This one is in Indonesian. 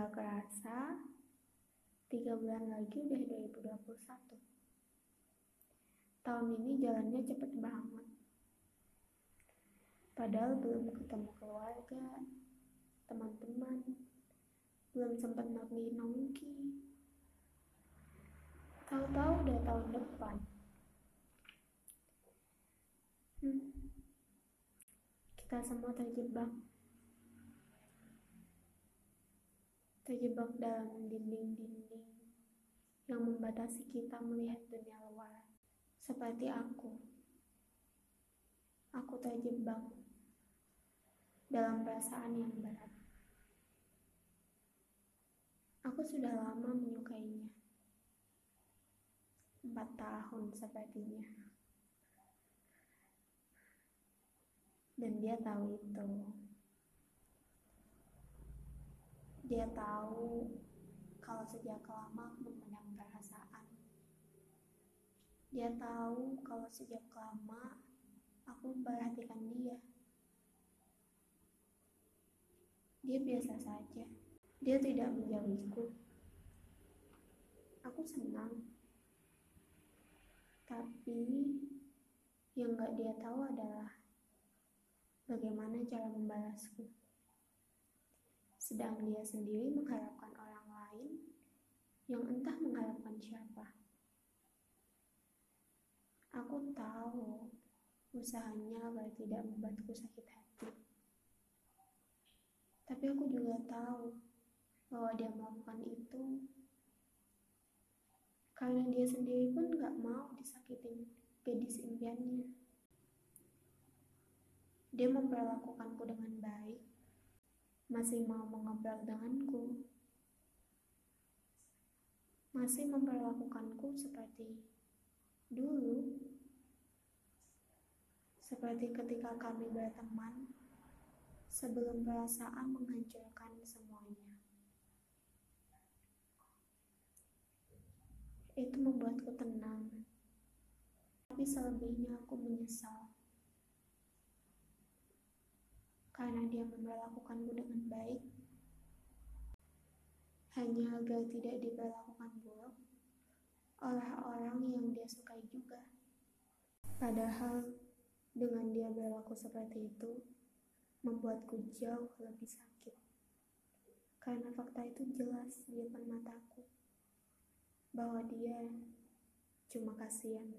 Gak kerasa, tiga bulan lagi udah 2021. Tahun ini jalannya cepet banget. Padahal belum ketemu keluarga, teman-teman, belum sempat nongki-nongki. Tahu-tahu udah tahun depan. Hmm. Kita semua terjebak. Terjebak dalam dinding-dinding yang membatasi kita melihat dunia luar. Seperti aku. Aku terjebak dalam perasaan yang berat. Aku sudah lama menyukainya. Empat tahun sepertinya. Dan dia tahu itu. Dia tahu kalau sejak lama aku memendam perasaan. Dia tahu kalau sejak lama aku memperhatikan dia. Dia biasa saja. Dia tidak menjauhiku. Aku senang. Tapi yang gak dia tahu adalah bagaimana cara membalasku. Sedang dia sendiri mengharapkan orang lain yang entah mengharapkan siapa. Aku tahu usahanya agar tidak membuatku sakit hati. Tapi aku juga tahu bahwa dia melakukan itu karena dia sendiri pun gak mau disakitin gadis impiannya. Dia memperlakukanku dengan baik, masih mau mengobrol denganku, masih memperlakukanku seperti dulu, seperti ketika kami berteman sebelum perasaan menghancurkan semuanya. Itu membuatku tenang, tapi selebihnya aku menyesal. Karena dia memperlakukanku dengan baik, hanya agar tidak diperlakukan buruk oleh orang yang dia sukai juga. Padahal dengan dia berlaku seperti itu, membuatku jauh lebih sakit. Karena fakta itu jelas di depan mataku bahwa dia cuma kasihan.